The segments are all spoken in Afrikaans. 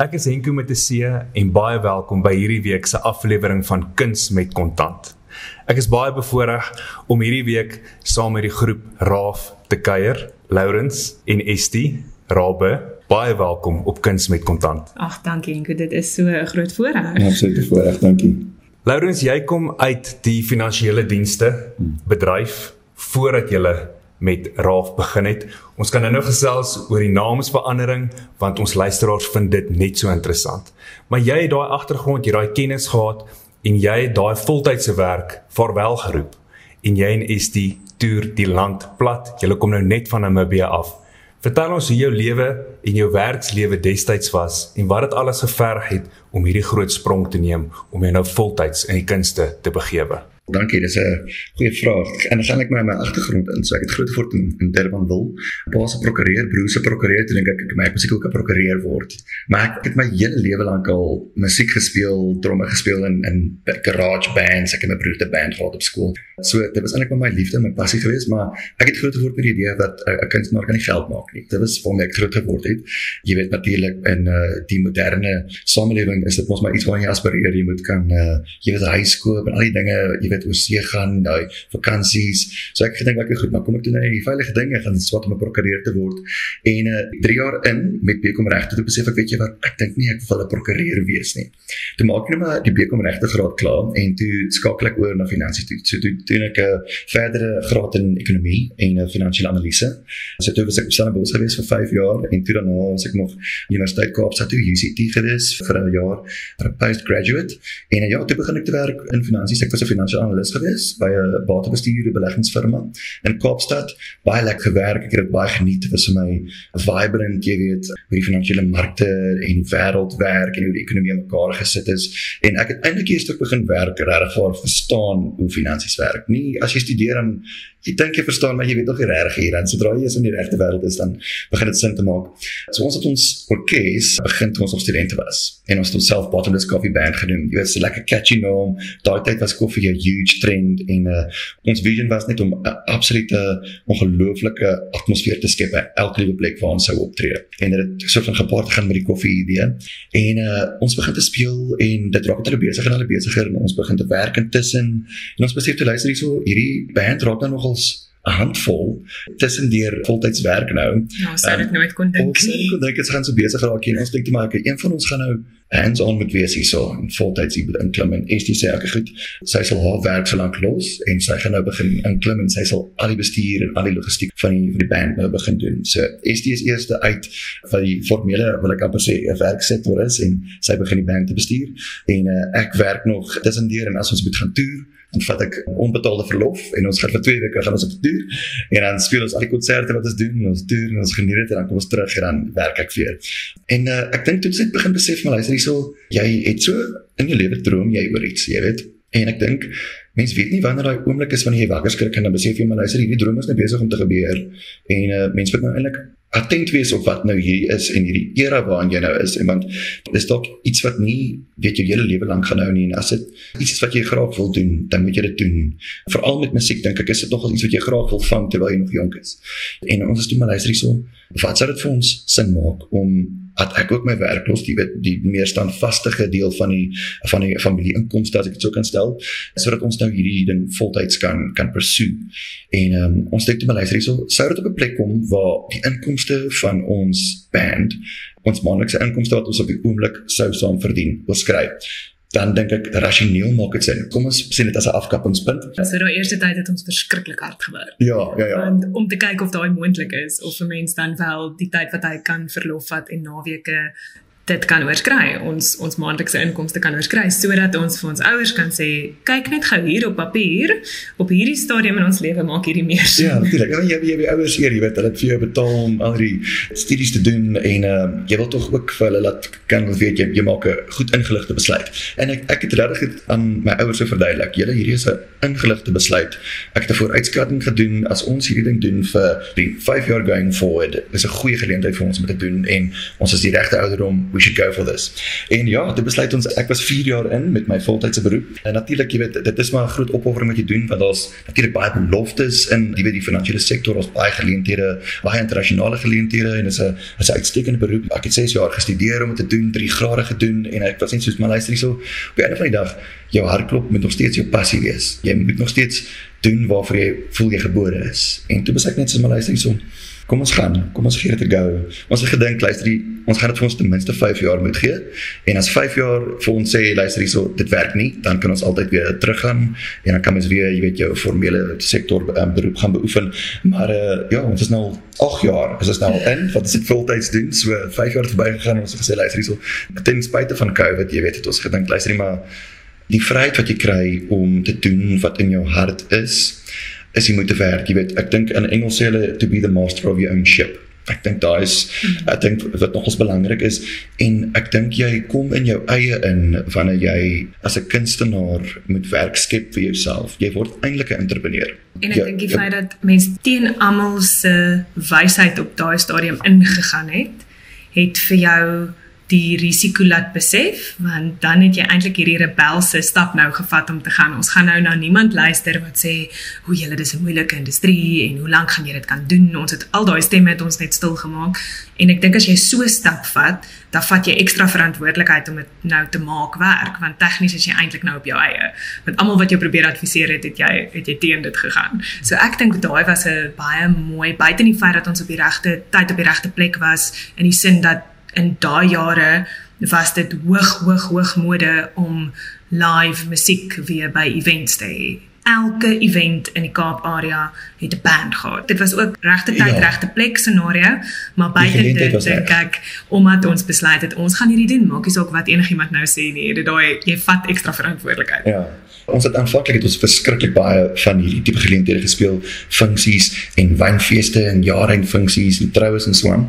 Ek is Henko met 'n C en baie welkom by hierdie week se aflewering van Kuns met Kontant. Ek is baie bevoorreg om hierdie week saam met die groep Raaf te kuier, Lourens en Estie, Rabe. Baie welkom op Kuns met Kontant. Ag, dankie Henko, dit is so 'n groot voorreg. Ja, absoluut voorreg, dankie. Lourens, jy kom uit die finansiële dienste bedryf voordat jy met Raaf begin het. Ons kan nou gesels oor die naamsverandering want ons luisteraars vind dit net so interessant. Maar jy het daai agtergrond, jy het daai kennis gehad en jy het daai voltydse werk vaarwel geroep en jy en Estie toer die land plat. Jy kom nou net van Namibië af. Vertel ons hoe jou lewe en jou werkslewe destyds was en wat dit alles geverg het om hierdie groot sprong te neem om jou nou voltyds in die kunste te begewe. Dankie, dis 'n goeie vraag. En dan gaan ek my my agtergrond in. So ek het groot geword in, in Durbanville. Pa se prokureur, broer se prokureur, toe dink ek ek my musiek ook 'n prokureur word. Maar ek het my hele lewe lank al musiek gespeel, tromme gespeel in in garage bands. Ek het my broer te band gehad op skool. So dit was eintlik my liefde, my passie geweest, maar ek het groot geword met die idee dat 'n kunstenaar kan nie geld maak nie. Dit was waarmee ek groot geword het. Jy weet natuurlik in uh, die moderne samelewing is dit mos maar iets waarna jy aspireer. Jy moet kan uh, jy weet high school en al die dinge, jy weet oor see gaan, daai vakansies. So ek gedink ek goed, maar kom ek doen nou die veilige dinge gaan swat om 'n prokureur te word. En uh 3 jaar in met Bekom regte toe besef ek weet jy wat, ek dink nie ek wil 'n prokureur wees nie. Toe maak ek net maar die Bekom regte graad klaar en toe skakel ek oor na finansies toe. So toe doen ek 'n verdere graad in ekonomie en 'n finansiële analise. So toe was ek op Stellenbosch gewees vir 5 jaar en toe daarna was ek nog Universiteit Kaapstad toe UCT gewees vir 'n jaar vir 'n postgraduate. En ja, toe begin ek te werk in finansies. Ek was 'n finansiële analis gewees by 'n batebestuur beleggingsfirma in Kaapstad. Baie lekker gewerk. Ek het baie geniet. Dit was vir my vibrant, jy weet, hoe die finansiële markte en wêreld werk en hoe die ekonomie mekaar gesit is. En ek het eintlik eers toe begin werk regtig vir verstaan hoe finansies werk. Nie as jy studeer dan jy dink jy verstaan maar jy weet nog nie reg hier dan sodra jy is in die regte wêreld is dan begin dit sin te maak. So ons het ons orkes begin toe ons nog studente was en ons het onsself Bottomless Coffee Band genoem. Jy weet, 'n lekker catchy naam. Daai tyd was koffie 'n huge trend en uh, ons vision was net om 'n absolute ongelooflike atmosfeer te skep by elke liewe plek waar ons sou optree. En dit het so van gepaard gaan met die koffie idee. En uh, ons begin te speel en dit raak net besig en al besigger en ons begin te werk intussen en ons besef te luister hierso hierdie band raak nou nog nogals 'n handvol tussendeur voltyds werk nou. Ja, sou dit um, nooit kon dink nie. Ek dink dit gaan so besig geraak en ons dink te maak een van ons gaan nou hands-on met wees hierso en voltyds hier inklim en ST sê ek goed. Sy sal haar werk so lank los en sy gaan nou begin inklim en sy sal al die bestuur en al die logistiek van die van die band nou begin doen. So ST is eers uit van die formele wil ek amper sê 'n werksektor is en sy begin die band te bestuur en uh, ek werk nog tussendeur en as ons moet gaan toer dan vat ek onbetaalde verlof en ons gaan vir 2 weke gaan ons op toer en dan speel ons al die konserte wat ons doen en ons toer en ons geniet dit en dan kom ons terug en dan werk ek weer. En uh, ek dink toe sit begin besef maar luister hierso jy het so in jou lewe droom jy oor iets, jy weet. En ek dink mense weet nie wanneer daai oomblik is wanneer jy wakker skrik en dan besef jy maar luister hierdie droom is net besig om te gebeur. En uh, mense moet nou eintlik attent wees op wat nou hier is en hierdie era waarin jy nou is en want dis dalk iets wat nie weet jou hele lewe lank gaan hou nie en as dit iets is wat jy graag wil doen dan moet jy dit doen. Veral met musiek dink ek is dit nogal iets wat jy graag wil vang terwyl jy nog jonk is. En ons is toe maar luister hierso wat sou dit vir ons sin maak om dat ek ook my werk los die weet die meer standvaste deel van die van die familieinkomste as ek dit sou kan stel sodat ons nou hierdie ding voltyds kan kan pursue en um, ons dink toe luister hierso sou dit op 'n plek kom waar die inkomste van ons band, ons maandelikse inkomste wat ons op die oomblik sou saam verdien, beskryf dan dink ek rasioneel maak dit sin. Kom ons sien dit as 'n afkappingspunt. So daai eerste tyd het ons verskriklik hard gewerk. Ja, ja, ja. Want om te kyk of daai moontlik is of 'n mens dan wel die tyd wat hy kan verlof vat en naweke dit kan oorskry. Ons ons maandelikse inkomste kan oorskry sodat ons vir ons ouers kan sê, kyk net gou hier op papier, op hierdie stadium in ons lewe maak hierdie meer sin. Ja, natuurlik. En jy jy die ouers hier, jy weet, hulle het vir jou betaal om al die studies te doen en uh, jy wil tog ook vir hulle laat kan weet jy jy maak 'n goed ingeligte besluit. En ek ek het regtig aan my ouers so verduidelik. Julle hierdie is 'n ingeligte besluit. Ek het 'n vooruitskatting gedoen as ons hierdie ding doen vir die 5 jaar going forward. Dis 'n goeie geleentheid vir ons om te doen en ons is die regte ouderdom we should go for this. En ja, dit besluit ons ek was 4 jaar in met my voltydse beroep. En natuurlik, jy weet, dit is maar 'n groot opoffering wat jy doen want daar's natuurlik baie beloftes in die weet die finansiële sektor, ons baie geleenthede, baie internasionale geleenthede en dit is 'n is 'n uitstekende beroep. Ek het 6 jaar gestudeer om dit te doen, 3 grade gedoen en ek was net soos maar luister hierso op die einde van die dag jou hartklop moet nog steeds jou passie wees. Jy moet nog steeds doen waarvoor jy voel jy gebore is. En toe besek net soos maar luister hierso kom ons gaan, kom ons gee dit 'n go. Ons het gedink luister, die, ons gaan dit vir ons ten minste 5 jaar moet gee. En as 5 jaar vir ons sê luister hierso, dit werk nie, dan kan ons altyd weer teruggaan en dan kan ons weer, jy weet, jou formele sektor um, beroep gaan beoefen. Maar uh, ja, ons is nou 8 jaar, is ons nou in, wat is dit voltyds doen? So 5 jaar verby gegaan en ons het gesê luister hierso, ten spyte van COVID, jy weet, het ons gedink luister nie maar die vryheid wat jy kry om te doen wat in jou hart is is jy moet werk. Jy weet, ek dink in Engels sê hulle to be the master of your own ship. Ek dink daai is ek dink wat nogals belangrik is en ek dink jy kom in jou eie in wanneer jy as 'n kunstenaar moet werk skep vir jouself. Jy word eintlik 'n entrepreneur. En ek ja, dink die feit dat mense teen almal se wysheid op daai stadium ingegaan het, het vir jou die risiko laat besef want dan het jy eintlik hierdie rebelse stap nou gevat om te gaan. Ons gaan nou na niemand luister wat sê hoe julle dis 'n moeilike industrie en hoe lank gaan jy dit kan doen? Ons het al daai stemme het ons net stil gemaak. En ek dink as jy so stap vat dan vat jy ekstra verantwoordelikheid om dit nou te maak werk want tegnies is jy eintlik nou op jou eie. Want almal wat jy probeer adviseer het het jy het jy teen dit gegaan. So ek dink daai was 'n baie mooi buite in die feit dat ons op die regte tyd op die regte plek was in die sin dat in daai jare was dit hoog hoog hoog mode om live musiek weer by events te hê. Elke event in die Kaap area het 'n band gehad. Dit was ook regte tyd, ja. regte plek scenario, maar buite dit dink ek omdat ons besluit het ons gaan hierdie doen, maak nie saak wat enigiemand nou sê nie. Dit daai jy vat ekstra verantwoordelikheid. Ja. Ons het aanvanklik het ons verskriklik baie van hierdie tipe geleenthede gespeel, funksies en wynfeeste en jare en funksies en troues en so aan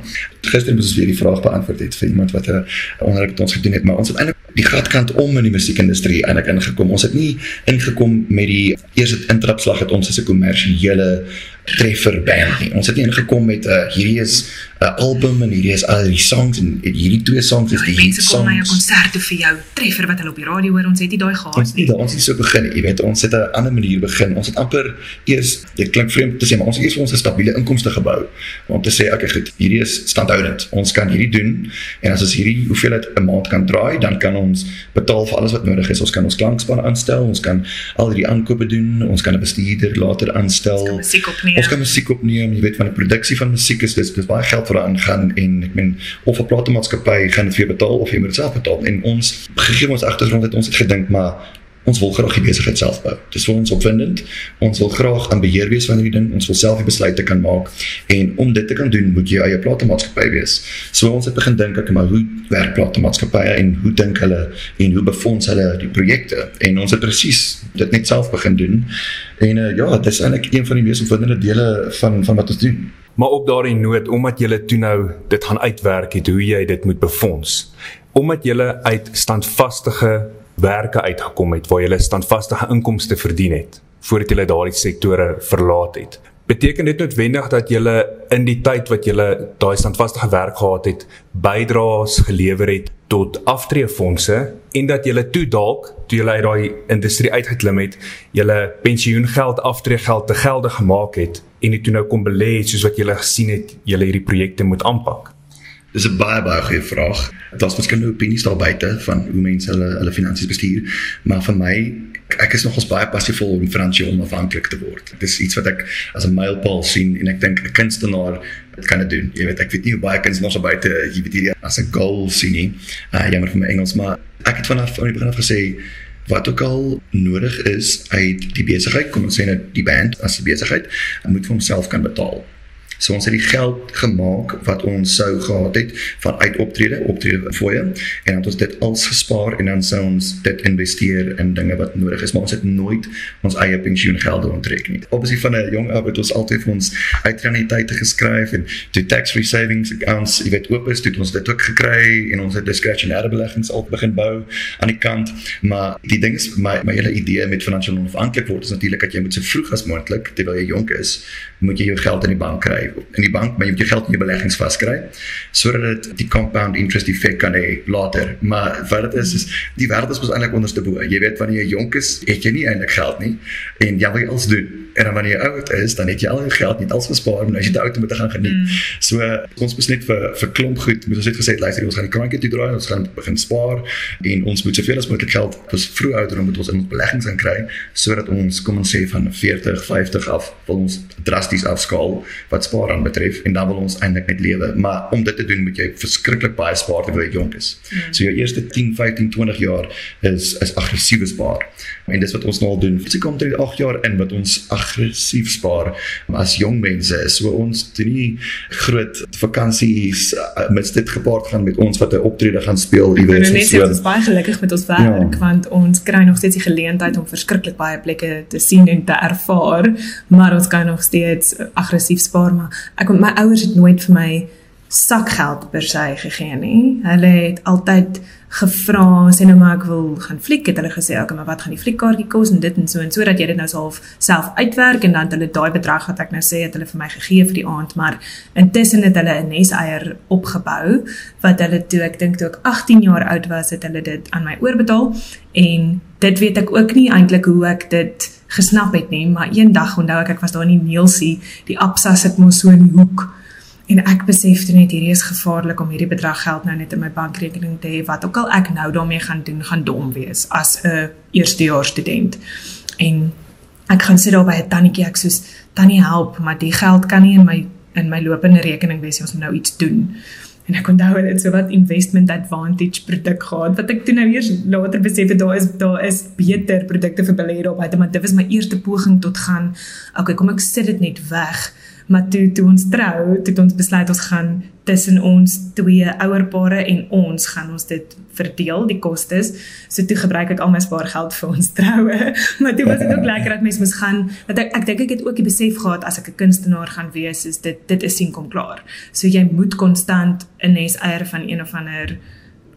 gister moes ons weer die vraag beantwoord het vir iemand wat 'n onderhoud met ons gedoen het, maar ons het eintlik die graadkant om in die musiekindustrie eintlik ingekom. Ons het nie ingekom met die eerste intrapslag het ons as 'n kommersiële treffer band nie. Ons het nie ingekom met 'n uh, hierdie is 'n uh, album en hierdie is al die songs en hierdie twee songs is die hit songs. Ons kom na 'n konsert vir jou treffer wat hulle op die radio hoor. Ons het nie daai gehad nie. Ons het ons het so begin, jy weet, ons het 'n ander manier begin. Ons het amper eers dit klink vreemd te sê, maar ons het eers vir ons 'n stabiele inkomste gebou om te sê, okay, goed, hierdie is standhoudend. Ons kan hierdie doen en as ons hierdie hoeveelheid 'n maand kan draai, dan kan ons betaal vir alles wat nodig is. Ons kan ons klankspan aanstel, ons kan al hierdie aankope doen, ons kan 'n bestuurder later aanstel. Ons kan musiek opneem. Ons kan musiek opneem. Jy weet van die produksie van musiek is dis dis baie geld wat daarin gaan en ek meen of 'n platenmaatskappy gaan dit vir betaal of jy moet dit self betaal. En ons gegee ons agtergrond het ons het gedink maar ons wil graag die besigheid self bou. Dis vir ons opwindend. Ons wil graag aan beheer wees van hierdie ding. Ons wil self die besluite kan maak en om dit te kan doen, moet jy eie platemaatskappy wees. So ons het begin dink ek maar hoe werk platemaatskappye en hoe dink hulle en hoe befonds hulle die projekte? En ons het presies dit net self begin doen. En uh, ja, dit is eintlik een van die mees opwindende dele van van wat ons doen. Maar op daardie noot omdat jy toe nou dit gaan uitwerk het hoe jy dit moet befonds. Omdat jy uit standvastige werke uitgekom het waar jy 'n standvastige inkomste verdien het voordat jy daardie sektore verlaat het. Beteken dit noodwendig dat jy in die tyd wat jy daai standvastige werk gehad het, bydraes gelewer het tot aftreefondse en dat jy toe dalk toe jy uit daai industrie uitgeklim het, jy pensioengeld, aftreegeld te gelde gemaak het en dit toe nou kom belê soos wat jy gesien het jy hierdie projekte moet aanpak? Dis 'n baie baie goeie vraag. Daar's verskillende opinies daar buite van hoe mense hulle hulle finansies bestuur, maar vir my ek is nogals baie passievol om finansiëel onafhanklik te word. Dit is iets wat ek as 'n mylpaal sien en ek dink 'n kunstenaar kan dit doen. Jy weet, ek weet nie hoe baie kunstenaars daar buite jy weet hierdie as 'n goal sien nie. Uh jammer vir my Engels, maar ek het vanaf van die begin af gesê wat ook al nodig is uit die besigheid, kom ons sê net die band as 'n besigheid, moet vir homself kan betaal. So ons het die geld gemaak wat ons sou gehad het van uit optrede, optrede fooie en dan het ons dit als gespaar en dan sou ons dit investeer in dinge wat nodig is, maar ons het nooit ons eie pensioengelde onttrek nie. Obviously van 'n jong ou het ons altyd vir ons uitreniteite geskryf en toe tax-free savings accounts, jy weet, oop is, het ons dit ook gekry en ons het diskresionêre beleggings al begin bou aan die kant, maar die ding is my my hele idee met finansiële onafhanklik word is natuurlik dat jy moet so vroeg as moontlik terwyl jy jonk is, moet jy jou geld in die bank kry in die bank, maar jy moet jou geld in jou beleggings vaskry sodat dit die compound interest effek kan hê later. Maar wat dit is is die wêreld is mos eintlik onderste bo. Jy weet wanneer jy jonk is, het jy nie eintlik geld nie en jy wil alles doen. En dan wanneer jy oud is, dan het jy al jou geld net als gespaar en as jy te oud om te gaan geniet. Mm. So ons moet net vir vir klomp goed, moet ons net gesê luister, ons gaan die krankie toe draai, ons gaan begin spaar en ons moet soveel as moontlik geld ons vroeg ouderdom moet ons in beleggings aan kry sodat ons kom ons sê van 40, 50 af wil ons drasties afskaal wat spaar aan betref en dan wil ons eintlik net lewe. Maar om dit te doen moet jy verskriklik baie spaar terwyl jy jonk is. Mm. So jou eerste 10, 15, 20 jaar is is aggressiewe spaar. En dis wat ons nou al doen. Dit kom drie 8 jaar in wat ons aggressief spaar as jong mense. So ons doen nie groot vakansies uh, met dit gepaard gaan met ons wat 'n optrede gaan speel iewers. Ons so. is baie gelukkig met ons werk ja. want ons kry nog steeds die geleentheid om verskriklik baie plekke te sien en te ervaar, maar ons kan nog steeds aggressief spaar maar ek my ouers het nooit vir my sakgeld per se gegee nie. Hulle het altyd gevra sê nou maar ek wil gaan fliek. Het hulle gesê okay maar wat gaan die fliekkaartjie kos en dit en so en sodat jy dit nou half self uitwerk. En dan hulle daai bedrag wat ek nou sê het hulle vir my gegee vir die aand. Maar intussen het hulle 'n neseier opgebou wat hulle toe ek dink toe ek 18 jaar oud was het hulle dit aan my oorbetaal. En dit weet ek ook nie eintlik hoe ek dit gesnap het nie maar eendag onthou ek ek was daar in die Neelsie die Absa sit mos so in die hoek En ek besef toe net hierdie is gevaarlik om hierdie bedrag geld nou net in my bankrekening te hê wat ook al ek nou daarmee gaan doen gaan dom wees as 'n eerstejaars student. En ek gaan sit daar by 'n tannetjie ek soos tannie help, maar die geld kan nie in my in my lopende rekening wees as ons nou iets doen. En ek onthou dit so wat investment advantage produk gehad. Wat ek toe nou eers later besef het daar is daar is beter produkte vir beleggers op uit maar dit was my eerste poging tot gaan okay kom ek sit dit net weg. Maar toe toe ons trou, toe ons besluit ons gaan tussen ons twee ouer pare en ons gaan ons dit verdeel die kostes. So toe gebruik ek al my spaargeld vir ons troue. Maar toe was dit ook lekker dat mense moes gaan want ek ek dink ek het ook die besef gehad as ek 'n kunstenaar gaan wees, is dit dit is sien kom klaar. So jy moet konstant 'n nes eier van een of ander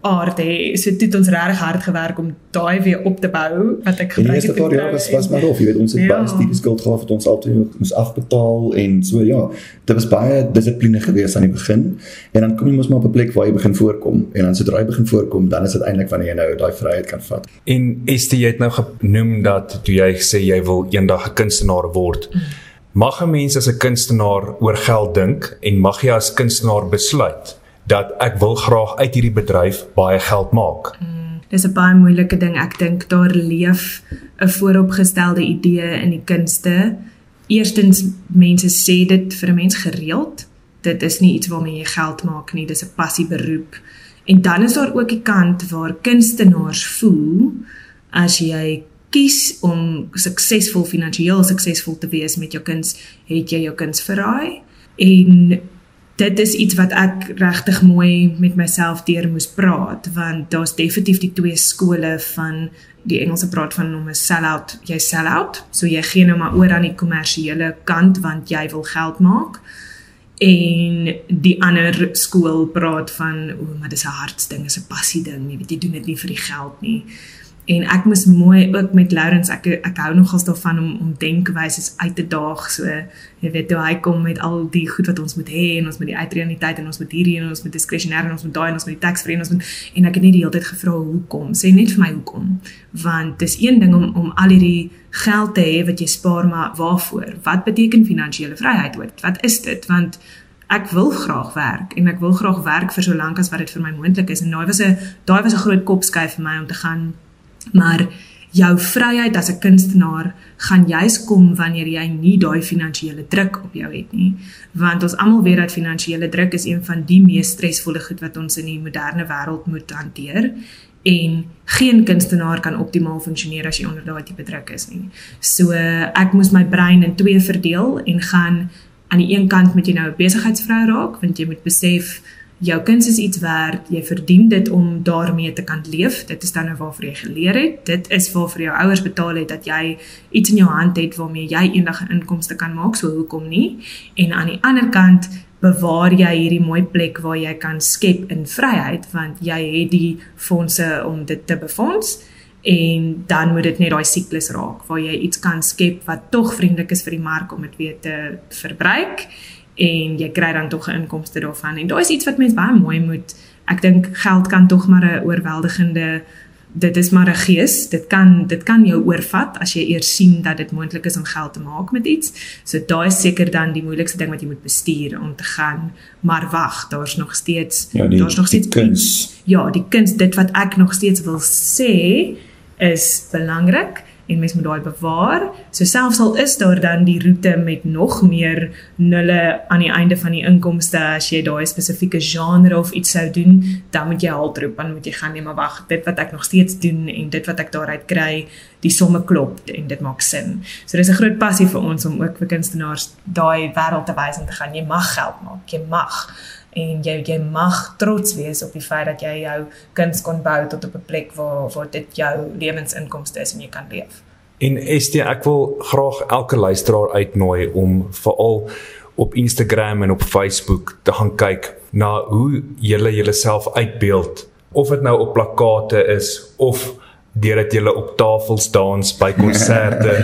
aard hê. So dit het ons regtig hard gewerk om daai weer op te bou wat ek gebruik het. Die eerste paar jaar was was maar rof, jy weet ons het ja. baie studie skuld gehad wat ons altyd moes afbetaal en so ja. Dit was baie dissipline geweest aan die begin en dan kom jy mos maar op 'n plek waar jy begin voorkom en dan sodra jy begin voorkom, dan is dit eintlik wanneer jy nou daai vryheid kan vat. En Estie jy het nou genoem dat toe jy sê jy wil eendag 'n kunstenaar word. Mag 'n mens as 'n kunstenaar oor geld dink en mag jy as kunstenaar besluit dat ek wil graag uit hierdie bedryf baie geld maak. Mm, dis 'n baie moeilike ding. Ek dink daar leef 'n vooropgestelde idee in die kunste. Eerstens mense sê dit vir 'n mens gereeld. Dit is nie iets waarmee jy geld maak nie, dis 'n passie beroep. En dan is daar ook die kant waar kunstenaars voel as jy kies om suksesvol finansiëel suksesvol te wees met jou kuns, het jy jou kuns verraai. En dit is iets wat ek regtig mooi met myself deur moes praat want daar's definitief die twee skole van die Engelse praat van hom 'n sell-out jy sell-out so jy gee nou maar oor aan die kommersiële kant want jy wil geld maak. En die ander skool praat van o maar dis 'n hartsding is 'n passie ding jy weet jy doen dit nie vir die geld nie en ek moes mooi ook met Lawrence ek ek hou nogals daarvan om om denkwyse uit te daag. So jy weet hoe hy kom met al die goed wat ons moet hê en ons moet die uitreuniteit en ons moet hierdie en ons moet diskresionêr en ons moet daai en ons moet die tax free en ons moet en ek het nie die hele tyd gevra hoekom. Sê net vir my hoekom. Want dis een ding om om al hierdie geld te hê wat jy spaar maar waarvoor? Wat beteken finansiële vryheid wat is dit? Want ek wil graag werk en ek wil graag werk vir so lank as wat dit vir my moontlik is. En daai was 'n daai was 'n groot kopskuif vir my om te gaan Maar jou vryheid as 'n kunstenaar gaan juis kom wanneer jy nie daai finansiële druk op jou het nie. Want ons almal weet dat finansiële druk is een van die mees stresvolle goed wat ons in die moderne wêreld moet hanteer en geen kunstenaar kan optimaal funksioneer as jy onder daai tipe druk is nie. So ek moes my brein in twee verdeel en gaan aan die een kant met jy nou 'n besigheidsvrou raak want jy moet besef jou kuns is iets werd, jy verdien dit om daarmee te kan leef. Dit is dan nou waarvoor jy geleer het. Dit is waarvoor jou ouers betaal het dat jy iets in jou hand het waarmee jy eendag 'n inkomste kan maak, so hoekom nie? En aan die ander kant bewaar jy hierdie mooi plek waar jy kan skep in vryheid want jy het die fondse om dit te befonds en dan moet dit net daai siklus raak waar jy iets kan skep wat tog vriendelik is vir die mark om dit weer te verbruik en jy kry dan tog 'n inkomste daarvan en daai is iets wat mens baie mooi moet ek dink geld kan tog maar 'n oorweldigende dit is maar 'n gees. Dit kan dit kan jou oorvat as jy eers sien dat dit moontlik is om geld te maak met iets. So daai is seker dan die moeilikste ding wat jy moet bestuur om te gaan. Maar wag, daar's nog steeds Ja, die- daar's nog die steeds kuns. Ja, die kuns, dit wat ek nog steeds wil sê is belangrik en mens moet daai bewaar. So selfs al is daar dan die roete met nog meer nulle aan die einde van die inkomste as jy daai spesifieke genre of iets sou doen, dan moet jy halt roep, dan moet jy gaan nee maar wag, dit wat ek nog steeds doen en dit wat ek daaruit kry, die somme klop en dit maak sin. So dis 'n groot passie vir ons om ook vir kunstenaars daai wêreld te wys en te gaan jy mag geld maak, jy mag en jy jy mag trots wees op die feit dat jy jou kuns kon bou tot op 'n plek waar waar dit jou lewensinkomste is en jy kan leef. En ST, ek wil graag elke luisteraar uitnooi om veral op Instagram en op Facebook te gaan kyk na hoe julle julleself uitbeeld. Of dit nou op plakate is of deurdat jy op tafels dans by konserte.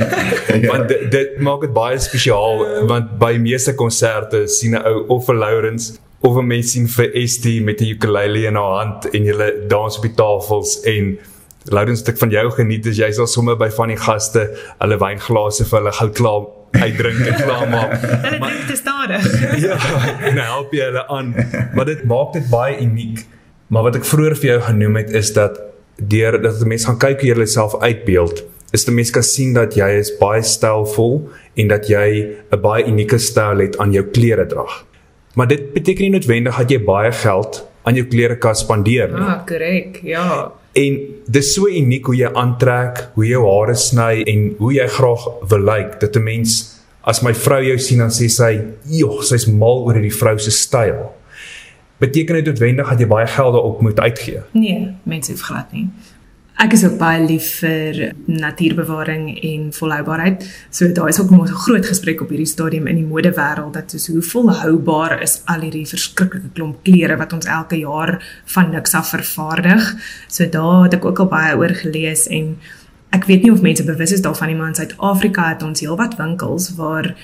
Want dit, dit maak dit baie spesiaal want by meeste konserte sien 'n ou of 'n Lawrence of 'n mens sien vir ST met 'n ukulele in haar hand en jy dans op die tafels en Lawrence stuk van jou geniet is jy sal sommer by van die gaste hulle wynglase vir hulle gou klaar uitdrink en klaar maak Hulle drink te stadig. ja, en hy help jy hulle aan. Maar dit maak dit baie uniek. Maar wat ek vroeër vir jou genoem het is dat deur dat 'n mens gaan kyk hoe jy jouself uitbeeld, is 'n mens kan sien dat jy is baie stylvol en dat jy 'n baie unieke styl het aan jou klere drag. Maar dit beteken nie noodwendig dat jy baie geld aan jou klere kan spandeer nie. Ah, korrek. Ja. En dis so uniek hoe jy aantrek, hoe jy jou hare sny en hoe jy graag wil lyk dat 'n mens as my vrou jou sien dan sê sy, "Joh, sy's mal oor hierdie vrou se styl." Beteken dit noodwendig dat jy baie geld daarop moet uitgee? Nee, mense hoef glad nie. Ek is ook baie lief vir natuurbewaring en volhoubaarheid. So daar is ook mos 'n groot gesprek op hierdie stadium in die modewêreld dat soos hoe volhoubaar is al hierdie verskriklike klomp klere wat ons elke jaar van niks af vervaardig. So daar het ek ook al baie oor gelees en ek weet nie of mense bewus is daarvan nie, maar in Suid-Afrika het ons heelwat winkels waar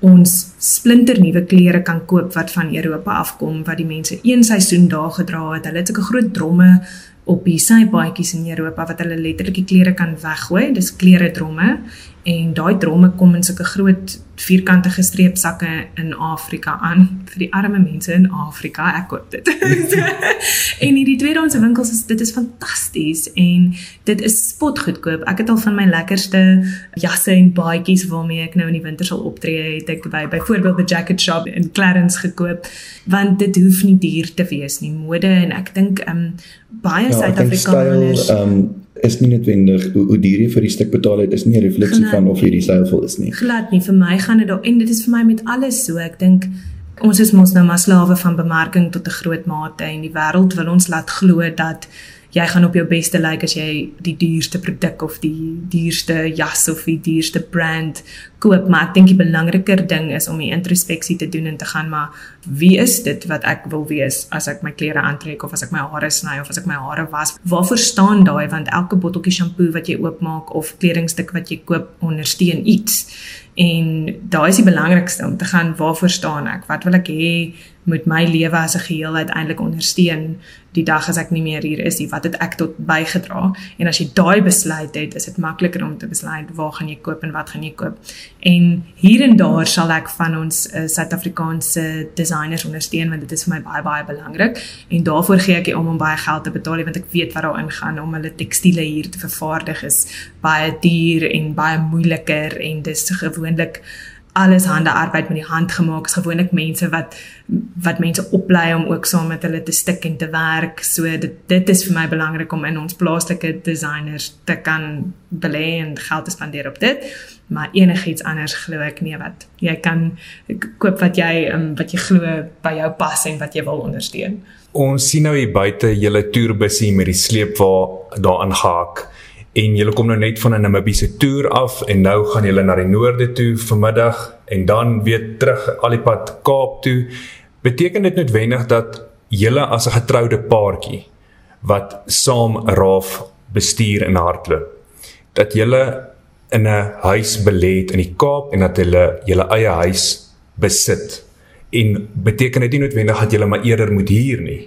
ons splinternuwe klere kan koop wat van Europa afkom wat die mense een seisoen daar gedra het. Hulle het sulke groot dromme op die sypaadjies in Europa wat hulle letterlik die klere kan weggooi. Dis klere dromme en daai dromme kom in sulke groot vierkante gestreepsakke in Afrika aan vir die arme mense in Afrika. Ek koop dit. en hierdie tweedehandse winkels is dit is fantasties en dit is spotgoedkoop. Ek het al van my lekkerste jasse en baadjies waarmee ek nou in die winter sal optree, het ek by byvoorbeeld the Jacket Shop in Clarence gekoop want dit hoef nie duur te wees nie. Mode en ek dink um baie Ja, Suid-Afrikaners ehm is nie noodwendig hoe, hoe duur jy vir die stuk betaal het is nie 'n refleksie Glad van of jy stylvol is nie. glad nie. Vir my gaan dit daar en dit is vir my met alles so. Ek dink ons is mos nou maar slawe van bemarking tot 'n groot mate en die wêreld wil ons laat glo dat jy gaan op jou beste lyk as jy die duurste produk of die duurste jas of die duurste brand koop maar ek dink die belangriker ding is om die introspeksie te doen en te gaan maar wie is dit wat ek wil wees as ek my klere aantrek of as ek my hare sny of as ek my hare was? Waarvoor staan daai? Want elke botteltjie shampoo wat jy oopmaak of kledingstuk wat jy koop ondersteun iets. En daai is die belangrikste om te gaan waarvoor staan ek? Wat wil ek hê moet my lewe as 'n geheel uiteindelik ondersteun? Die dag as ek nie meer hier is nie wat het ek tot bygedra? En as jy daai besluit het is dit makliker om te besluit waar gaan jy koop en wat gaan jy koop en hier en daar sal ek van ons uh, Suid-Afrikaanse designers ondersteun want dit is vir my baie baie belangrik. En daarvoor gee ek om om baie geld te betaal want ek weet wat daarin gaan om hulle tekstiele hier te vervaardig is baie duur en baie moeiliker en dis gewoonlik alles hande arbeid met die hand gemaak is gewoonlik mense wat wat mense oplei om ook saam met hulle te stik en te werk. So dit dit is vir my belangrik om in ons plaaslike designers te kan belê en geld te spandeer op dit. Maar enigiets anders glo ek nie wat jy kan koop wat jy um, wat jy glo by jou pas en wat jy wil ondersteun. Ons sien nou hier buite julle toerbusie met die sleepwa daaraan gehak en julle kom nou net van 'n Namibiese toer af en nou gaan julle na die noorde toe vanmiddag en dan weer terug al die pad Kaap toe. Beteken dit noodwendig dat julle as 'n getroude paartjie wat saam Raaf bestuur en hardloop dat julle in 'n huis belê het in die Kaap en dat hulle julle eie huis besit En beteken dit nie noodwendig dat julle maar eerder moet huur nie.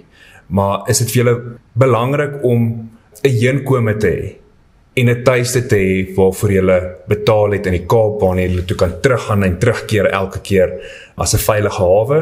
Maar is dit vir julle belangrik om 'n heenkome te hê en 'n tuiste te hê waarvoor jy betaal het in die Kaap waar jy toe kan teruggaan en terugkeer elke keer as 'n veilige hawe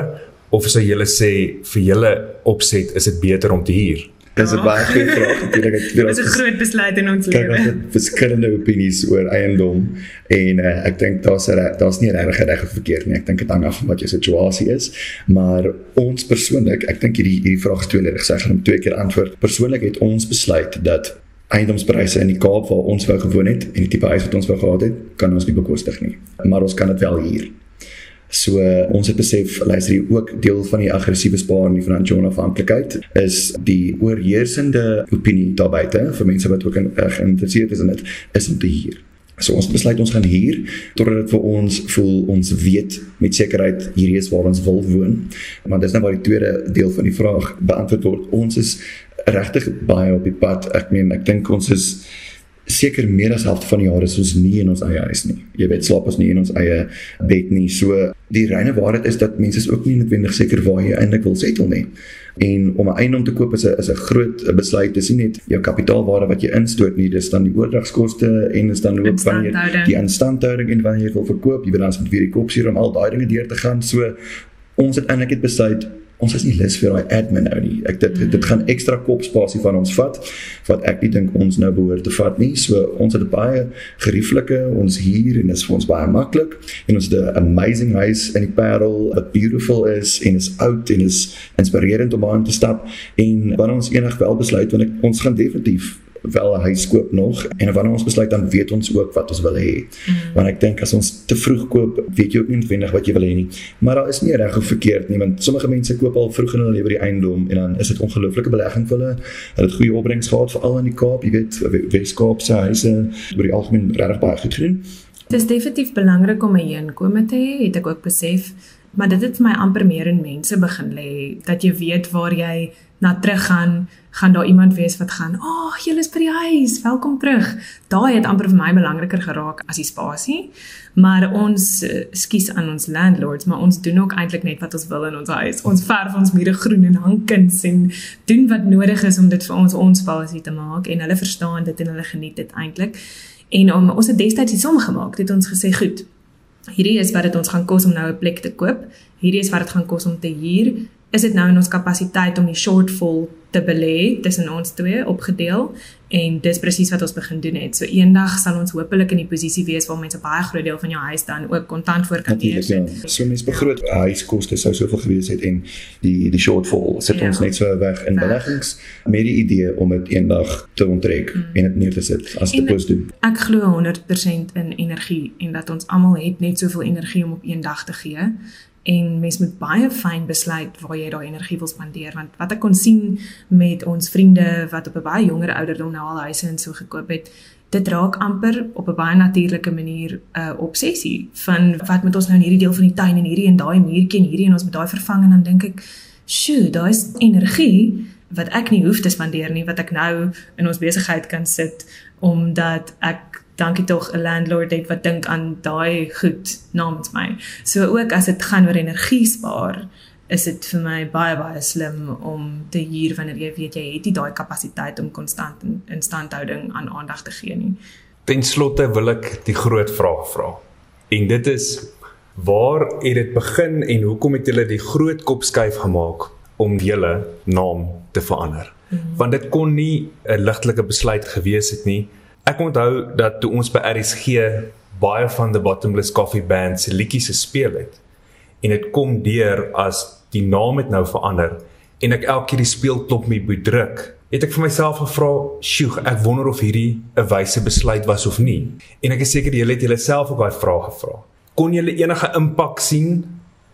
of sou jy sê vir julle opset is dit beter om te huur? Dis 'n baie goeie vraag natuurlik. Dit is 'n groot besluit in ons lewe. Is verskillende opinies oor eiendom en uh, ek dink daar's daar's nie regtig reg of verkeerd nie. Ek dink dit hang af van wat jou situasie is, maar ons persoonlik, ek dink hierdie hierdie vraag is tweeledig. Ek gaan hom twee keer antwoord. Persoonlik het ons besluit dat eiendomspryse in die Kaap waar ons wou gewoon het en die tipe huis wat ons wou gehad het, kan ons nie bekostig nie. Maar ons kan dit wel hier. So ons het besef luister hier ook deel van die aggressiewe spaar en die finansiële afhanklikheid is die oorheersende opinie daar buite vir mense wat ook in uh, geïnteresseerd is in dit is om te huur. So ons besluit ons gaan hier totdat dit vir ons voel ons weet met sekerheid hierdie is waar ons wil woon. Maar dis nou waar die tweede deel van die vraag beantwoord word. Ons is regtig baie op die pad. Ek meen ek dink ons is seker meer as helfte van die jare is ons nie in ons eie huis nie. Jy weet slaap ons nie in ons eie bed nie. So die reine waarheid is dat mense is ook nie noodwendig seker waar jy eintlik wil settle nie. En om 'n eiendom te koop is 'n is 'n groot besluit. Dis nie net jou kapitaalwaarde wat jy instoot nie, dis dan die oordragskoste en is dan ook wanneer die instandhouding en wanneer jy wil verkoop, jy weet dan is dit weer die kopsier om al daai dinge deur te gaan. So ons het eintlik net besluit ons is nie lus vir daai admin nou nie. Ek dit dit gaan ekstra kopspasie van ons vat wat ek nie dink ons nou behoort te vat nie. So ons het baie gerieflike ons hier en dit is vir ons baie maklik en ons het 'n amazing huis in die Parel wat beautiful is en is oud en is inspirerend om aan te stap en wanneer ons eendag wel besluit want ek, ons gaan definitief wel 'n huis koop nog en wanneer ons besluit dan weet ons ook wat ons wil hê. Mm. Want ek dink as ons te vroeg koop, weet jy ook nie noodwendig wat jy wil hê nie. Maar daar is nie reg of verkeerd nie, want sommige mense koop al vroeg in hulle lewe die eiendom en dan is dit ongelooflike belegging vir hulle. Hulle het goeie opbrengs gehad veral in die Kaap, jy weet, Weskaap se huise oor die algemeen regtig baie goed gedoen. Dit is definitief belangrik om 'n heenkome te hê, het ek ook besef, maar dit het vir my amper meer in mense begin lê dat jy weet waar jy na terug gaan, gaan daar iemand wees wat gaan, "Ag, oh, julle is by die huis, welkom terug." Daai het amper vir my belangriker geraak as die spasie. Maar ons uh, skies aan ons landlords, maar ons doen ook eintlik net wat ons wil in ons huis. Ons verf ons mure groen en hang kuns en doen wat nodig is om dit vir ons ons spasie te maak en hulle verstaan dit en hulle geniet dit eintlik. En om ons het destyds iets omgemaak, het ons gesê, "Goed, hierdie is wat dit ons gaan kos om nou 'n plek te koop. Hierdie is wat dit gaan kos om te huur is dit nou in ons kapasiteit om die shortfall te belê tussen ons twee opgedeel en dis presies wat ons begin doen het. So eendag sal ons hopelik in die posisie wees waar mense baie groot deel van jou huis dan ook kontant voor kan hê. Ja. So mense begroot ja. huiskoste sou soveel gewees het en die die shortfall sit ja. ons net so weg in beleggings met die idee om dit eendag te onttrek mm. en dit neer te sit as dit pos doen. Ek glo 100% in energie en dat ons almal het net soveel energie om op een dag te gee en mens moet baie fyn besluit waar jy daai energie wil spandeer want wat ek kon sien met ons vriende wat op 'n baie jonger ouderdom nou al huise en so gekoop het dit raak amper op 'n baie natuurlike manier 'n uh, obsessie van wat moet ons nou in hierdie deel van die tuin en hierdie en daai muurtjie en hierdie en ons moet daai vervang en dan dink ek sjoe daai is energie wat ek nie hoef te spandeer nie wat ek nou in ons besigheid kan sit omdat ek dankie tog 'n landlord het wat dink aan daai goed namens my. So ook as dit gaan oor energie spaar, is dit vir my baie baie slim om te huur wanneer jy weet jy het nie daai kapasiteit om konstant in instandhouding aan aandag te gee nie. Ten slotte wil ek die groot vraag vra. En dit is waar het dit begin en hoekom het julle die groot kop skuif gemaak om julle naam te verander? Mm -hmm. Want dit kon nie 'n ligtelike besluit gewees het nie. Ek onthou dat toe ons by RSG baie van the Bottomless Coffee Band se liedjies gespeel het en dit kom deur as die naam het nou verander en ek elke keer die speelklop mee moet druk het ek vir myself gevra sjoe ek wonder of hierdie 'n wyse besluit was of nie. En ek is seker julle het julleself ook daai vraag gevra. Kon julle enige impak sien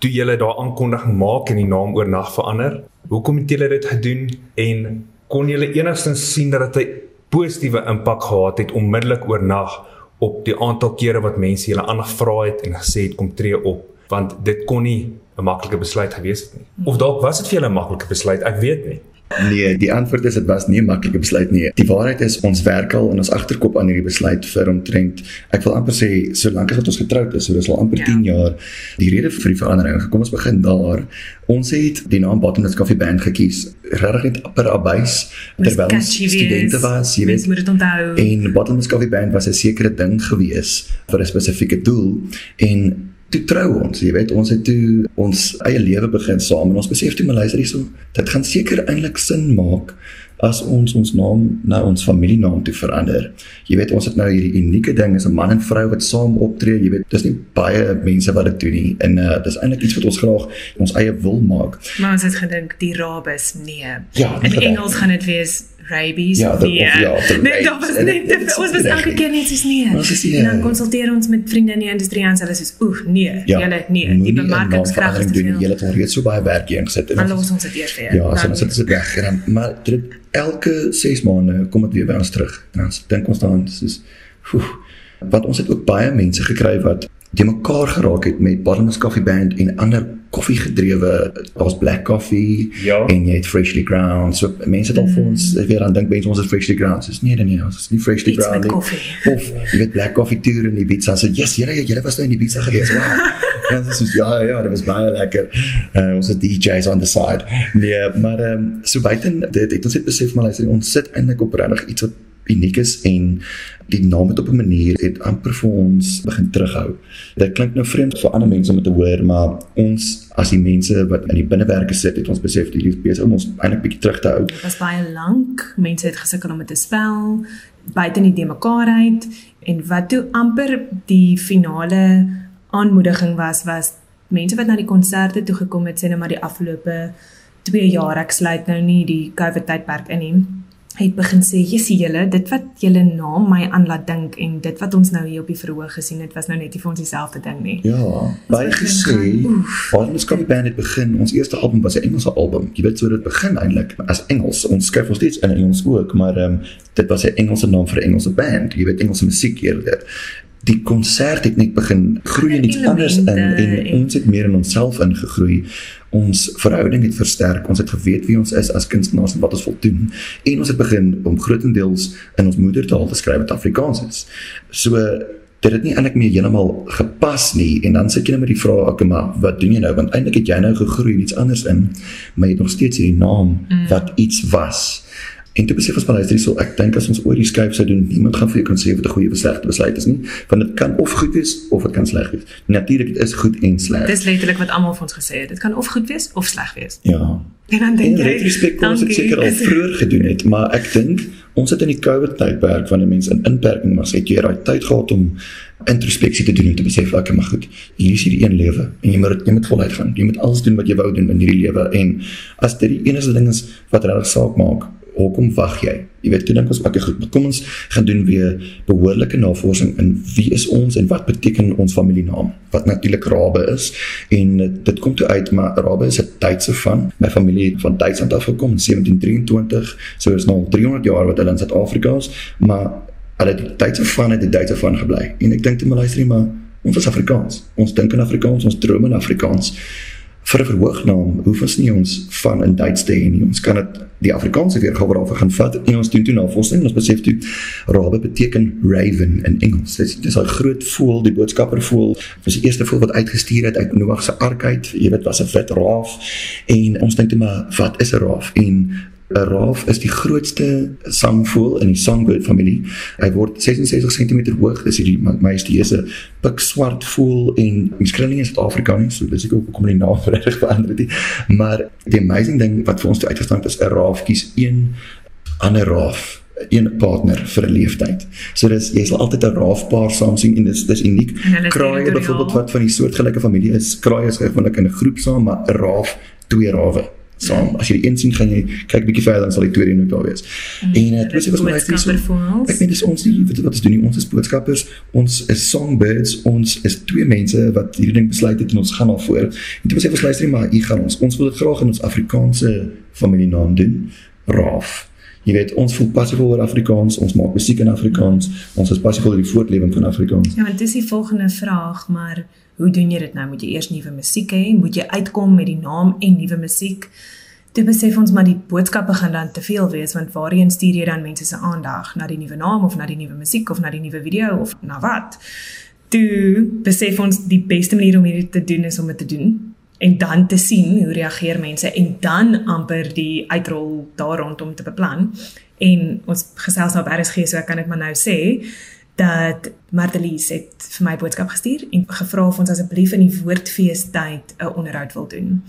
toe julle daai aankondiging maak en die naam oornag verander? Hoekom het julle dit gedoen? En kon julle enigstens sien dat dit positiewe impak gehad het onmiddellik oornag op die aantal kere wat mense julle aangevra het en gesê het kom tree op want dit kon nie 'n maklike besluit gewees het nie. Of dalk was dit vir julle 'n maklike besluit, ek weet nie. Nee, die antwoord is dit was nie 'n maklike besluit nie. Die waarheid is ons werk al in ons agterkop aan hierdie besluit vir omtrent ek wil amper sê solank as wat ons getroud is, so dis al amper Ja. 10 jaar. Die rede vir die verandering, kom ons begin daar. Ons het die naam Bottomless Coffee Band gekies. Regtig net upper abuis terwyl ons studente was, jy weet. moet dit onthou. En Bottomless Coffee Band was 'n sekere ding gewees vir 'n spesifieke doel en toe trou ons, jy weet, ons het toe ons eie lewe begin saam en ons besef toe maar luister hierso, dit gaan seker eintlik sin maak as ons ons naam na ons familienaam toe verander. Jy weet, ons het nou hierdie unieke ding is 'n man en vrou wat saam optree, jy weet, dis nie baie mense wat dit doen nie en uh, dis eintlik iets wat ons graag ons eie wil maak. Maar ons het gedink die rabes nee. Ja, in gedink. Engels gaan dit wees rabies Ja, of de- nee. of ja, nee, dat was net dit- ons was elke keer net soos nee. Ons nie, en dan eh, konsulteer ons met vriende in die industrie en hulle sê oeh nee, Ja, julle nee, die bemarkingskrag is te veel. Julle het al reeds so baie werk ingesit en Dan ons- los ons dit eers jou. Ja, dan sit dit weg en dan maar dit elke 6 maande kom dit weer by ons terug. Dan dink ons dan soos oef, wat ons het ook baie mense gekry wat die mekaar geraak het met Bottomless Coffee Band en ander koffiegedrewe daar's black coffee Ja. en jy het freshly ground. So mense het al vir ons weer aan dink mense ons is freshly ground. Soos nee nee nee, ons is nie freshly Iets ground met nie. koffie. Of jy weet black coffee tour in Ibiza. So yes, julle julle was nou in Ibiza gewees. Wow. Ja, dis soos ja ja, dit was baie lekker. Uh, ons het DJs on the side. Nee, maar um, so buiten dit het ons het besef maar luister, ons sit eintlik op regtig iets wat uniek is en die naam het op 'n manier het amper vir ons begin terughou. Dit klink nou vreemd vir ander mense om dit te hoor, maar ons as die mense wat in die binnewerke sit, het ons besef hierdie is besig om ons eintlik bietjie terug te hou. Dit was baie lank. Mense het gesukkel om dit te spel buite nie die mekaar uit en wat toe amper die finale aanmoediging was was mense wat na die konserte toe gekom het sê nou maar die afgelope 2 jaar ek sluit nou nie die COVID tydperk in nie het begin sê jessie julle dit wat julle naam my aan laat dink en dit wat ons nou hier op die verhoog gesien het was nou net nie vir ons dieselfde ding nie. Ja, baie gesê. Coffee Band het begin. Ons eerste album was 'n Engelse album. Jy weet so dit begin eintlik as Engels. Ons skryf ons steeds in Engels ook, maar ehm um, dit was 'n Engelse naam vir 'n Engelse band. Jy weet Engelse musiek eerder. Die konsert het net begin groei en iets anders in en- ons het meer in onsself ingegroei. Ons verhouding het versterk. Ons het geweet wie ons is as kunstenaars en wat ons wil doen. En ons het begin om grootendeels in ons moedertaal te skryf wat Afrikaans is. So dit het nie eintlik meer heeltemal gepas nie en dan sit jy nou met die vraag okay maar wat doen jy nou want eintlik het jy nou gegroei in iets anders in maar jy het nog steeds hierdie naam mm. wat iets was en toe besef ons maar luister hierso ek dink as ons oor die skuif sou doen niemand gaan vir jou kan sê wat 'n goeie of slegte besluit is nie want dit kan of goed wees of dit kan sleg wees natuurlik dit is goed en sleg Dis letterlik wat almal vir ons gesê het. Dit kan of goed wees of sleg wees. ja En dan dink in jy retrospek kon ons dit dankie. seker al vroeër gedoen het, maar ek dink ons het in die COVID tydperk wanneer mense in inperking was, het jy daai tyd gehad om introspeksie te doen en te besef, okay, maar goed, hier is hierdie een lewe en jy moet jy moet voluit gaan. Jy moet alles doen wat jy wou doen in hierdie lewe en as dit die enigste ding is wat regtig saak maak, hoekom wag jy? Jy weet, toe dink ons okay, goed, kom ons gaan doen weer behoorlike navorsing in wie is ons en wat beteken ons familienaam? Wat natuurlik Rabe is en eh, dit kom toe uit maar Rabe is 'n Duitse van. My familie het van Duitsland af gekom in 1723. So is nou al 300 jaar wat hulle in Suid-Afrika is, maar hulle die Duitse van het die Duitse van gebly. En ek dink toe maar luister jy maar ons is Afrikaans. Ons dink in Afrikaans, ons droom in Afrikaans. Vir 'n verhoognaam hoef ons nie ons van in Duits te hê nie. Ons kan dit die Afrikaanse weergawe daarvan gaan vat en ons doen toe navorsing en ons besef toe rabe beteken raven in Engels. Dit is 'n groot voël, die boodskappervoël. Dit was die eerste voël wat uitgestuur het uit Noag se ark uit. Jy weet, was 'n wit raaf en ons dink toe maar wat is 'n raaf? En raaf is die grootste sangvoël in die songbird familie. Hy word 66 cm hoog. Dis hierdie ma- majestueuse pikswart voël en nie in Suid-Afrika nie, so dis ek ook hoekom die naam regtig verander het nie. Maar die amazing ding wat vir ons toe uitgestaan het is 'n raaf kies een ander raaf een partner vir 'n leeftyd. So dis jy sal altyd 'n raafpaar saam sien en dis dis uniek. Hulle Kraaie byvoorbeeld wat van die soortgelyke familie is, kraaie is gewoonlik in 'n groep saam, maar 'n raaf twee rawe saam. As jy die een sien, gaan jy kyk bietjie verder dan sal die tweede ook daar wees. En dit hulle was is was my so. boodskappervoëls. Ek weet dis ons nie weet wat ons doen nie. Ons is boodskappers, ons is songbirds, ons is twee mense wat hierdie ding besluit het en ons gaan al voor. En toe sê ons luister nie, maar hier gaan ons. Ons wil dit graag in ons Afrikaanse familienaam doen. Raaf. Jy weet, ons voel passievol oor Afrikaans, ons maak musiek in Afrikaans, ons is passievol oor die voortlewing van Afrikaans. Ja, want dis die volgende vraag, maar hoe doen jy dit nou? Moet jy eers nuwe musiek hê? Moet jy uitkom met die naam en nuwe musiek? Toe besef ons maar die boodskappe gaan dan te veel wees want waarheen stuur jy dan mense se aandag na die nuwe naam of na die nuwe musiek of na die nuwe video of na wat? Toe besef ons die beste manier om hierdie te doen is om dit te doen en dan te sien hoe reageer mense en dan amper die uitrol daar rondom te beplan. En ons gesels nou op RSG so ek kan dit maar nou sê dat Martelies het vir my boodskap gestuur en gevra of ons asseblief in die woordfeestyd 'n onderhoud wil doen.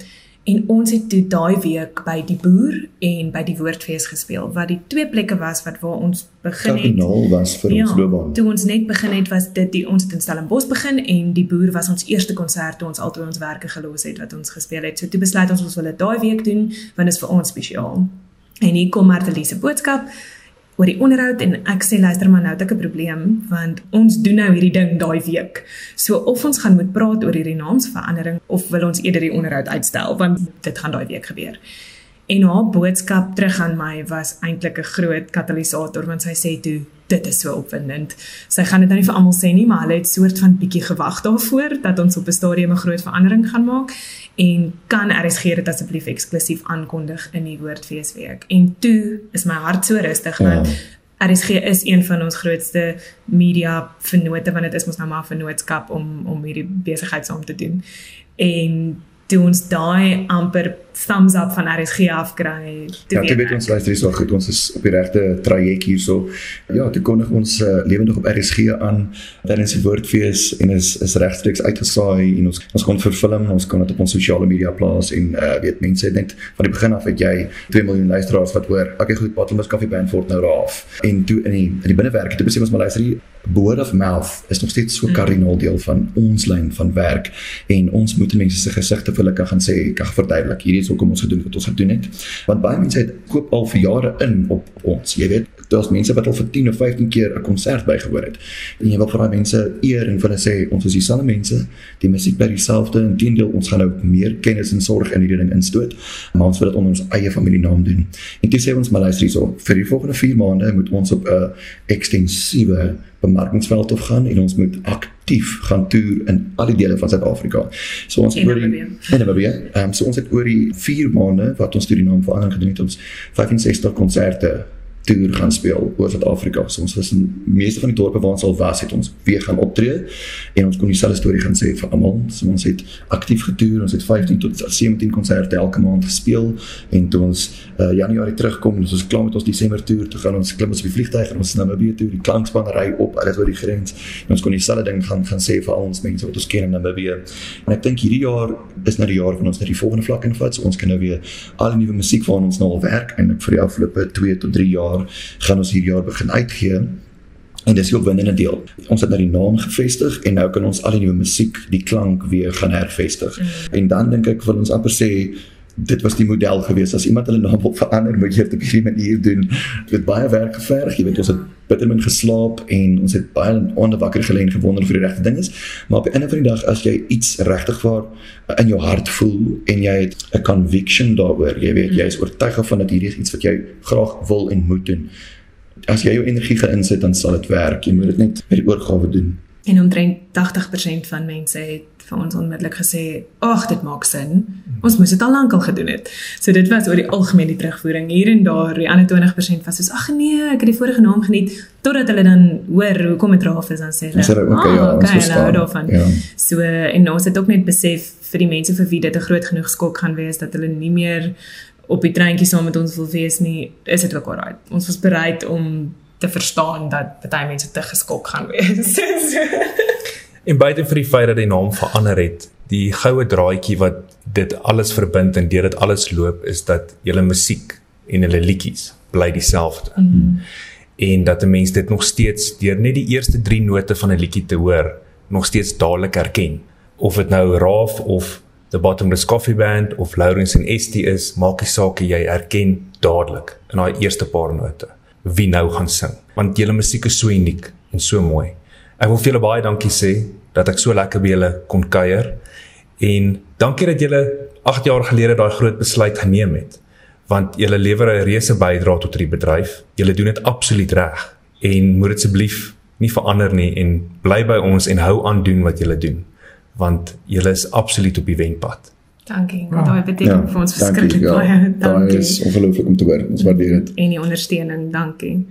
En ons het toe daai week by die boer en by die woordfees gespeel wat die twee plekke was wat waar ons begin het. Kardinaal was vir ja, ons loopbaan. Toe ons net begin het was dit die ons het in Stellenbosch begin en die boer was ons eerste konsert toe ons altyd ons werke gelos het wat ons gespeel het. So toe besluit ons ons wil dit daai week doen want dit is vir ons spesiaal. En hier kom Martelie se boodskap oor die onderhoud en ek sê luister maar nou het ek 'n probleem want ons doen nou hierdie ding daai week. So of ons gaan moet praat oor hierdie naamsverandering of wil ons eerder die onderhoud uitstel want dit gaan daai week gebeur. En haar boodskap terug aan my was eintlik 'n groot katalisator want sy sê toe dit is so opwindend. Sy gaan dit nou nie vir almal sê nie, maar hulle het soort van bietjie gewag daarvoor dat ons op 'n stadium 'n groot verandering gaan maak en kan RSG dit asseblief eksklusief aankondig in die Woordfeesweek. En toe is my hart so rustig Ja. want RSG is een van ons grootste media vennote want dit is mos nou maar 'n vennootskap om om hierdie besigheid saam te doen. En toe ons daai amper thumbs up van RSG afkry, toe Ja, toe weet ons luister hierso goed, ons is op die regte traject hierso. Ja, toe kondig ons uh, lewendig op RSG aan tydens die woordfees en is is regstreeks uitgesaai en ons ons kon vervilm, ons kon dit op ons sosiale media plaas en uh, weet mense het net van die begin af het jy 2 miljoen luisteraars wat hoor, okay goed, Bottomless Coffee Band word nou raaf. En toe in die in die binnewerk, toe besef ons maar luister hier word of mouth is nog steeds so kardinaal deel van ons lyn van werk en ons moet mense se gesigte hulle kan gaan sê kan verduidelik hierdie is hoekom ons gedoen wat ons gedoen het. Want baie mense het koop al vir jare in op ons jy weet. Daar's mense wat al vir 10 of 15 keer 'n konsert bygewoon het. En jy wil vir daai mense eer en vir hulle sê ons is dieselfde mense. Die musiek bly dieselfde. Inteendeel ons gaan nou meer kennis en sorg in hierdie ding instoot maar ons wil dit onder ons eie familienaam doen. En toe sê ons maar luister hierso vir die volgende 4 maande moet ons op 'n ekstensiewe bemarkingsveld of gaan en ons moet aktief gaan toer in al die dele van Suid-Afrika. So ons En oor die en Namibië. Ehm um, so ons het oor die 4 maande wat ons toe die naam verander gedoen het ons 65 konserte toer gaan speel oor Suid-Afrika. So ons was in meeste van die dorpe waar ons al was, het ons weer gaan optree en ons kon dieselfde storie gaan sê vir almal. So ons het aktief getoer, ons het 15 tot 17 konserte elke maand gespeel en toe ons uh, Januarie terugkom en ons is klaar met ons Desember toer, toe gaan ons klim ons op die vliegtuig en ons is na Namibië toe, die klankspan ry op alles oor die grens en ons kon dieselfde ding gaan gaan sê vir al ons mense wat ons ken in Namibië. En ek dink hierdie jaar is nou die jaar van ons na die volgende vlak invat. So ons kan nou weer al die nuwe musiek waaraan ons nou al werk en vir die afgelope 2 tot 3 jaar gaan ons hierdie jaar begin uitgee. En dis die opwindende deel. Ons het nou die naam gevestig en nou kan ons al die nuwe musiek, die klank weer gaan hervestig. Mm. En dan dink ek wil ons amper sê dit was die model gewees. As iemand hulle naam wil verander moet jy dit op hierdie manier doen. Dit het baie werk geverg. Jy weet ons het bittermin geslaap en ons het baie onder wakker gelê en gewonder dit die regte ding is. Maar op die einde van die dag as jy iets regtig waar in jou hart voel en jy het 'n conviction daaroor jy weet jy is oortuig van dat hierdie is iets wat jy graag wil en moet doen. As jy jou energie gaan insit dan sal dit werk. Jy moet dit net met die oorgawe doen. En omtrent 80% van mense het vir ons onmiddellik gesê, "Ag, dit maak sin. Ons moes dit al lank al gedoen het." So dit was oor die algemeen die terugvoering. Hier en daar, die ander 20% was soos, "Ag nee, ek het die vorige naam geniet." Totdat hulle dan hoor hoe kom dit raaf is dan sê hulle, sê hulle, "Oké, ja, ons okay, verstaan." hou daarvan." Ja. So en ons het ook net besef vir die mense vir wie dit 'n groot genoeg skok gaan wees dat hulle nie meer op die treintjie saam met ons wil wees nie, is dit ook alright. Ons was bereid om te verstaan dat baie mense te geskok gaan wees. En buite vir die feit dat die naam verander het, die goue draadjie wat dit alles verbind en deur dit alles loop is dat julle musiek en hulle liedjies bly dieselfde. Mm. En dat 'n mens dit nog steeds deur net die eerste 3 note van 'n liedjie te hoor, nog steeds dadelik herken. Of dit nou Raaf of The Bottomless Coffee Band of Lawrence en Estie is, maak nie saak jy herken dadelik in daai eerste paar note wie nou gaan sing, want julle musiek is so uniek en so mooi. Ek wil vir julle baie dankie sê dat ek so lekker by julle kon kuier en dankie dat julle 8 jaar gelede daai groot besluit geneem het want julle lewer 'n reuse bydrae tot hierdie bedryf. Julle doen dit absoluut reg en moet dit asseblief nie verander nie en bly by ons en hou aan doen wat julle doen want julle is absoluut op die wenpad. Dankie. Want daai beteken vir ons verskriklik ja. baie. Daai Dankie. is ongelooflik om te hoor. Ons waardeer dit. En die ondersteuning, dankie.